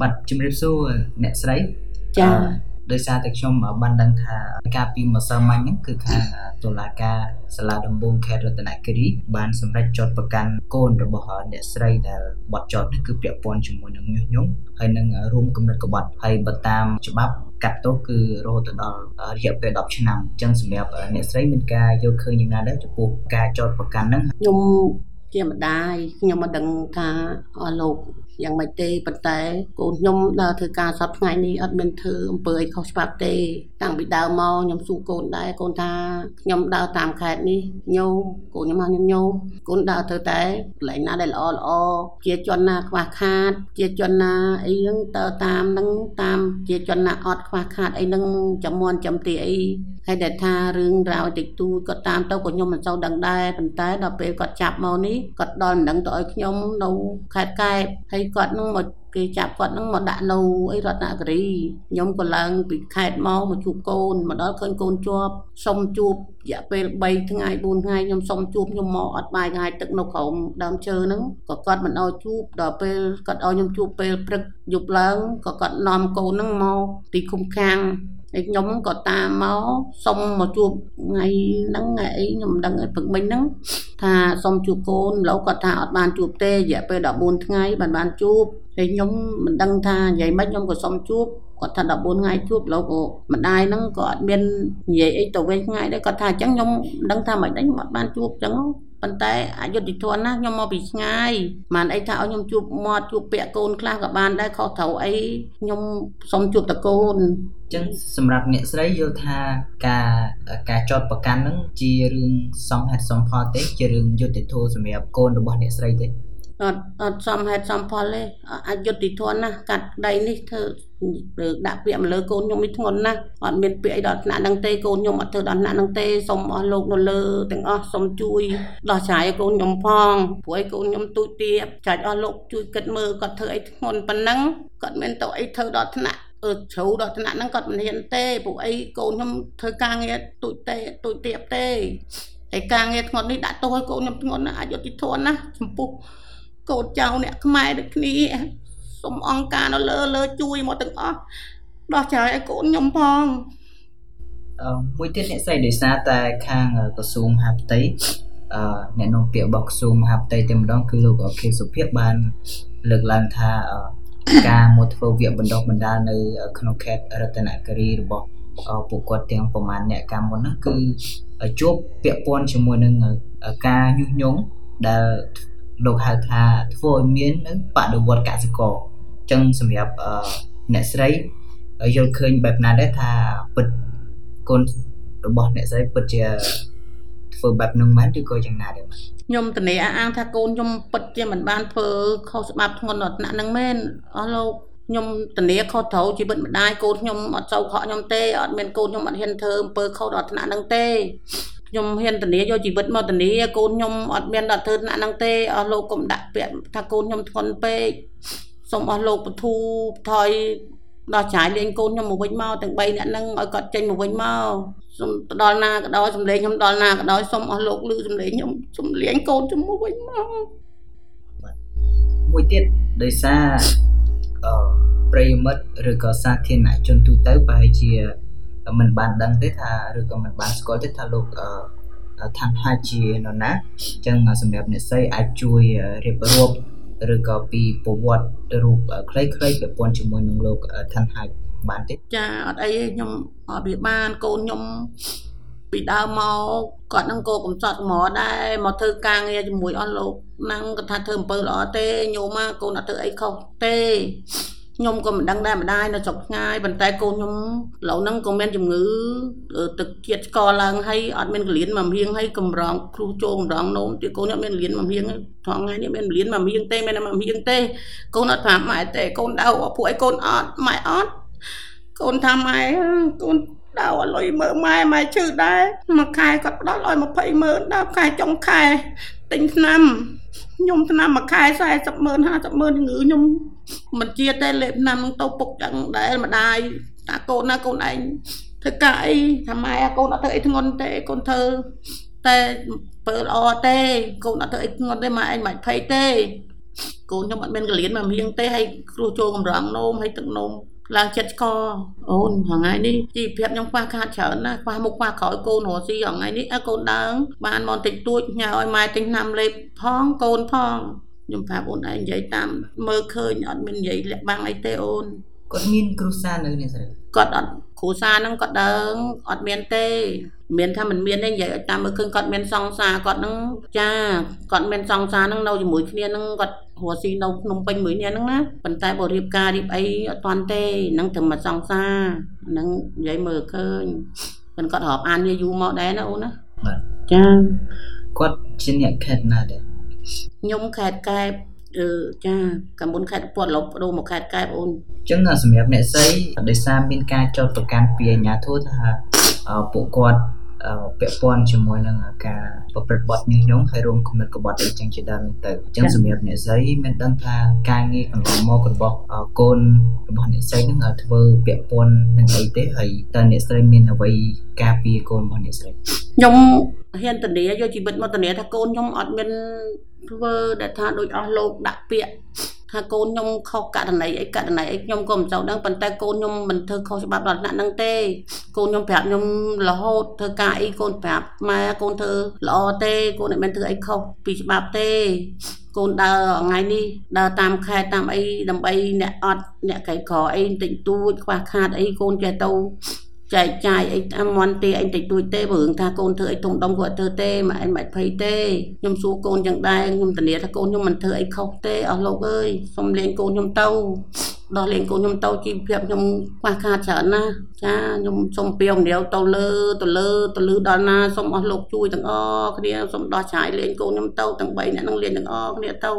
បាទជំរាបសួរអ្នកស្រីចាដោយសារតែខ្ញុំបានដឹងថាការពីម្សិលមិញហ្នឹងគឺខាងតុលាការសាលាដំបងខេត្តរតនគិរីបានសម្រេចចោទប្រកាន់កូនរបស់អ្នកស្រីដែលបាត់ចោទនេះគឺពាក់ព័ន្ធជាមួយនឹងញុះញង់ហើយនឹងរួមគំនិតក្បត់ហើយបើតាមច្បាប់កាត់ទោសគឺរហូតដល់រយៈពេល10ឆ្នាំអញ្ចឹងសម្រាប់អ្នកស្រីមានការយល់ឃើញយ៉ាងណាដែរចំពោះការចោទប្រកាន់ហ្នឹងខ្ញុំជាម្ដាយខ្ញុំមិនដឹងថាអស់លោក យ៉ាងម៉េចទេប៉ុន្តែកូនខ្ញុំដើរធ្វើការសប្តាហ៍ថ្ងៃនេះអត់មានធ្វើអំពើអីខុសច្បាប់ទេ តាំងពីដើមមកខ្ញុំសួរកូនដែរកូនថាខ្ញុំដើរតាមខេត្តនេះញោកូនខ្ញុំមកខ្ញុំញោកូនដើរទៅតែកន្លែងណាដែលល្អល្អជាជនណាខ្វះខាត ជាជនណាអីហ្នឹងតើតាមហ្នឹងតាមជាជនណាអត់ខ្វះខាតអីហ្នឹងចំមន់ចំទីអីហើយដែលថារឿងរ៉ាវតិចតួចគាត់តាមទៅក៏ខ្ញុំមិនសូវដឹងដែរប៉ុន្តែដល់ពេលគាត់ចាប់មកនេះគាត់ដល់មិនដឹងទៅឲ្យខ្ញុំនៅខេត្តកែបហើយគាត់នឹងមកគេចាប់គាត់នឹងមកដាក់នៅអីរតនគិរីខ្ញុំក៏ឡើងពីខេត្តមកមកជួបកូនមកដល់ឃើញកូនជាប់សុំជួបរយៈពេល3ថ្ងៃ4ថ្ងៃខ្ញុំសុំជួបខ្ញុំមកអត់បាយថ្ងៃទឹកនៅក្រោមដើមឈើហ្នឹងក៏គាត់មិនឲ្យជួបដល់ពេលគាត់ឲ្យខ្ញុំជួបពេលព្រឹកយប់ឡើងក៏គាត់នាំកូនហ្នឹងមកទីឃុំខាំងហើយ ខ្ញុំក៏តាមមកសុំមកជួបថ្ងៃហ្នឹងថ្ងៃអីខ្ញុំមិនដឹងអីព្រឹកមិញហ្នឹងថាសុំជួបកូនឡូវគាត់ថាអត់បានជួបទេរយៈពេល14ថ្ងៃបានបានជួបហើយខ្ញុំមិនដឹងថានិយាយម៉េចខ្ញុំក៏សុំជួបគាត់ថា14ថ្ងៃជួបលោកក៏ម្ដាយហ្នឹងក៏អត់មាននិយាយអីទៅវិញថ្ងៃដែរគាត់ថាអញ្ចឹងខ្ញុំមិនដឹងថាមិនដែរខ្ញុំអត់បានជួបអញ្ចឹង ប៉ុន្តែអយុធធនណាខ្ញុំមកពីឆ្ងាយមិនអីថាឲ្យខ្ញុំជួបមាត់ជួបពាក់កូនខ្លះក៏បានដែរខុសត្រូវអីខ្ញុំសុំជួបតកូនអញ្ចឹងសម្រាប់អ្នកស្រីយល់ថាការការចោតប្រកាន់ហ្នឹងជារឿងសំហេតុសំផលទេជារឿងយុត្តិធម៌សម្រាប់កូនរបស់អ្នកស្រីទេ អត់អត់សមហេតុសមផលទេអយុត្តិធម៌ណាស់កាត់ដីនេះធ្វើដាក់ពាក្យមកលើកូនខ្ញុំនេះធ្ងន់ណាស់អត់មានពាក្យអីដល់ថ្នាក់ហ្នឹងទេកូនខ្ញុំអត់ធ្វើដល់ថ្នាក់ហ្នឹងទេសូមអស់លោកនៅលើទាំងអស់សូមជួយដោះស្រាយកូនខ្ញុំផងព្រោះឲ្យកូនខ្ញុំទូចទៀបចាច់អស់លោកជួយគិតមើលគាត់ធ្វើអីធ្ងន់ប៉ុណ្ណឹងគាត់មានទៅអីធ្វើដល់ថ្នាក់អឺជ្រៅដល់ថ្នាក់ហ្នឹងគាត់មិនហ៊ានទេពួកអីកូនខ្ញុំធ្វើការងារទូចទេទូចទៀបទេហើយការងារធ្ងន់នេះដាក់ទោសឲ្យកូនខ្ញុំធ្ងន់ណាស់អយុត្តិធម៌ណាស់ចំពោះ កូនចៅអ្នកខ្មែរដូចគ្នាសូមអង្គការនៅលើលើជួយមកទាំងអស់ដោះស្រាយឲ្យកូនខ្ញុំផងអឺមួយទៀតអ្នកស្រីដោយសារតែខាងក្រសួងមហាផ្ទៃអឺអ្នកនាំពាក្យរបស់ក្រសួងមហាផ្ទៃតែម្ដងគឺលោកខេសុភិបបានលើកឡើងថាការមកធ្វើវគ្គបណ្ដុះបណ្ដាលនៅក្នុងខេត្តរតនគិរីរបស់ពួកគាត់ទាំងប្រមាណអ្នកកម្មមុនហ្នឹងគឺជួបពាក់ព័ន្ធជាមួយនឹងការញុះញង់ដែល លោកហៅថាធ្វើឲ្យមាននៅបដិវត្តកសិករអញ្ចឹងសម្រាប់អ្នកស្រីយល់ឃើញបែបណាដែរថាពិតកូនរបស់អ្នកស្រីពិតជាធ្វើបែបនឹងមែនឬក៏យ៉ាងណាដែរខ្ញុំតនីអាងថាកូនខ្ញុំពិតជាមិនបានធ្វើខុសច្បាប់ធ្ងន់ដល់ថ្នាក់នឹងមែនអស់លោកខ្ញុំតនីខុសត្រូវជីវិតម្ដាយកូនខ្ញុំអត់សូវខកខ្ញុំទេអត់មានកូនខ្ញុំអត់ហ៊ានធ្វើអំពើខុសដល់ថ្នាក់នឹងទេ ខ្ញុំហ៊ានធានាយកជីវិតមកធានាកូនខ្ញុំអត់មានដល់ធ្វើថ្នាក់ហ្នឹងទេអស់លោកកុំដាក់ពាក្យថាកូនខ្ញុំធ្ងន់ពេកសូមអស់លោកបធូថយដល់ចាយលេងកូនខ្ញុំមកវិញមកទាំង3នាក់ហ្នឹងឲ្យគាត់ចេញមកវិញមកសូមទៅដល់ណាក៏ដោយសំលេងខ្ញុំដល់ណាក៏ដោយសូមអស់លោកលឺសំលេងខ្ញុំសំលេងកូនខ្ញុំមកវិញមកមួយទៀតដោយសារអឺប្រិយមិត្តឬក៏សាធារណជនទូទៅប្រហែលជា មិនបានដឹងទេថាឬក៏មិនបានស្គាល់ទេថាលោកឋានហាជានរណាអញ្ចឹងសម្រាប់អ្នកស្រីអាចជួយរៀបរាប់ឬក៏ពីប្រវត្តិរូបខ្លីៗពាក់ព័ន្ធជាមួយនឹងលោកឋានហាបានទេចាអត់អីទេខ្ញុំអត់វាបានកូនខ្ញុំពីដើមមកគាត់នឹងគោកំសត់ហ្មងដែរមកធ្វើការងារជាមួយអស់លោកហ្នឹងគាត់ថាធ្វើអំពើល្អទេញោមមកកូនអត់ធ្វើអីខុសទេ ខ្ញុំក៏មិនដឹងដែរម្ដាយនៅស្រុកឆ្ងាយប៉ុន្តែកូនខ្ញុំឡូវហ្នឹងក៏មានជំងឺទឹកជាតិស្ករឡើងហើយអត់មានកលៀនមកហៀងហើយកម្រងគ្រូចូលកម្រងនោមទៀតកូនខ្ញុំមានកលៀនមកហៀងថងថ្ងៃនេះមានកលៀនមកហៀងទេមានមកហៀងទេកូនអត់ប្រាប់ម៉ែទេកូនដៅពួកឯងកូនអត់ម៉ែអត់កូនថាម៉ែកូនដៅឲ្យលុយមើលម៉ែម៉ែឈឺដែរមួយខែគាត់ផ្ដល់ឲ្យ20ម៉ឺនដល់ខែចុងខែទិញថ្នាំខ្ញុំថ្នាំមួយខែ40ម៉ឺន50ម៉ឺនជំងឺខ្ញុំ មិនជាទេលេបឆ្នាំនឹងទៅពុកចឹងដែរម្ដាយតាកូនណាកូនឯងធ្វើការអីថាម៉ែកូនអត់ធ្វើអីធ្ងន់ទេកូនធ្វើតែពើល្អទេកូនអត់ធ្វើអីធ្ងន់ទេម៉ែឯងមិនភ័យទេកូនខ្ញុំអត់មានកលៀនមកមៀងទេហើយគ្រូចូលកម្រងនោមហើយទឹកនោមឡើងចិត្តស្គរអូនថ្ងៃនេះជីវភាពខ្ញុំខ្វះខាតច្រើនណាស់ខ្វះមុខខ្វះក្រោយកូនរស់ស៊ីថ្ងៃនេះអើកូនដើងបានមកតិចតួចញ៉ាឲ្យម៉ែទិញណាំលេបផងកូនផង ខ្ញុំប្រាប់អូនឯងនិយាយតាមមើលឃើញអត់មាននិយាយលាក់បាំងអីទេអូនគាត់មានគ្រូសានៅនេះស្រីគាត់អត់គ្រូសាហ្នឹងគាត់ដឹងអត់មានទេមានថាមិនមានទេនិយាយឲ្យតាមមើលឃើញគាត់មានសង្សារគាត់ហ្នឹងចាគាត់មានសង្សារហ្នឹងនៅជាមួយគ្នាហ្នឹងគាត់រស់ស៊ីនៅភ្នំពេញមួយនេះហ្នឹងណាប៉ុន្តែបើរៀបការរៀបអីអត់តាន់ទេហ្នឹងត្រឹមមកសង្សារហ្នឹងនិយាយមើលឃើញប៉ុន្តែគាត់រាប់អានវាយូរមកដែរណាអូនណាបាទចាគាត់ជាអ្នកខេតណាដែរ ខ្ញុំខេតកែបអឺចាកាមុនខេត្តពតលប់បដូរមកខេត្តកែបអូនអញ្ចឹងសម្រាប់អ្នកស្រីដោយសារមានការចោទប្រកាន់ពីអាជ្ញាធរថាពួកគាត់ពាក់ព័ន្ធជាមួយនឹងការប្រព្រឹត្តបទញុះញង់ហើយរួមគំនិតក្បត់អីចឹងជាដើមនេះទៅអញ្ចឹងសម្រាប់អ្នកស្រីមិនដឹងថាការងារកន្លងមករបស់កូនរបស់អ្នកស្រីនឹងធ្វើពាក់ព័ន្ធនឹងអីទេហើយតើអ្នកស្រីមានអ្វីការពារកូនរបស់អ្នកស្រីខ្ញុំហ៊ានធានាយកជីវិតមកធានាថាកូនខ្ញុំអត់មាន ធ្វើដែលថាដូចអស់លោកដាក់ពាក្យថាកូនខ្ញុំខុសករណីអីករណីអីខ្ញុំក៏មិនសូវដឹងប៉ុន្តែកូនខ្ញុំមិនធ្វើខុសច្បាប់ដល់ថ្នាក់ហ្នឹងទេកូនខ្ញុំប្រាប់ខ្ញុំរហូតធ្វើការអីកូនប្រាប់ម៉ែកូនធ្វើល្អទេកូនមិនធ្វើអីខុសពីច្បាប់ទេកូនដើរថ្ងៃនេះដើរតាមខេត្តតាមអីដើម្បីអ្នកអត់អ្នកកៃក្រអីបន្តិចតួចខ្វះខាតអីកូនចេះទៅ ចែកចាយអីតាមមន់ទេអីតិចតួចទេបើរឿងថាកូនធ្វើអីធំដុំគាត់ធ្វើទេមិនអីមិនភ័យទេខ្ញុំសួរកូនយ៉ាងដែរខ្ញុំធានាថាកូនខ្ញុំមិនធ្វើអីខុសទេអស់លោកអើយសុំលេងកូនខ្ញុំទៅដោះលេងកូនខ្ញុំទៅជីវភាពខ្ញុំខ្វះខាតច្រើនណាស់ចាខ្ញុំសុំពីអំរាវទៅលើទៅលើទៅលើដល់ណាសុំអស់លោកជួយទាំងអស់គ្នាសុំដោះឆាយលេងកូនខ្ញុំទៅទាំង3អ្នកនឹងលេងទាំងអស់គ្នាទៅ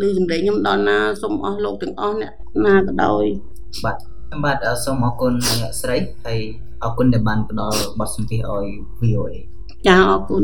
ឮសម្លេងខ្ញុំដល់ណាសុំអស់លោកទាំងអស់អ្នកណាក៏ដោយបាទបាទសូមអរគុណអ្នកស្រីហើយ អរគុណដែលបានផ្ដល់បទសម្ភាសន៍ឲ្យ VOA ចាអរគុណ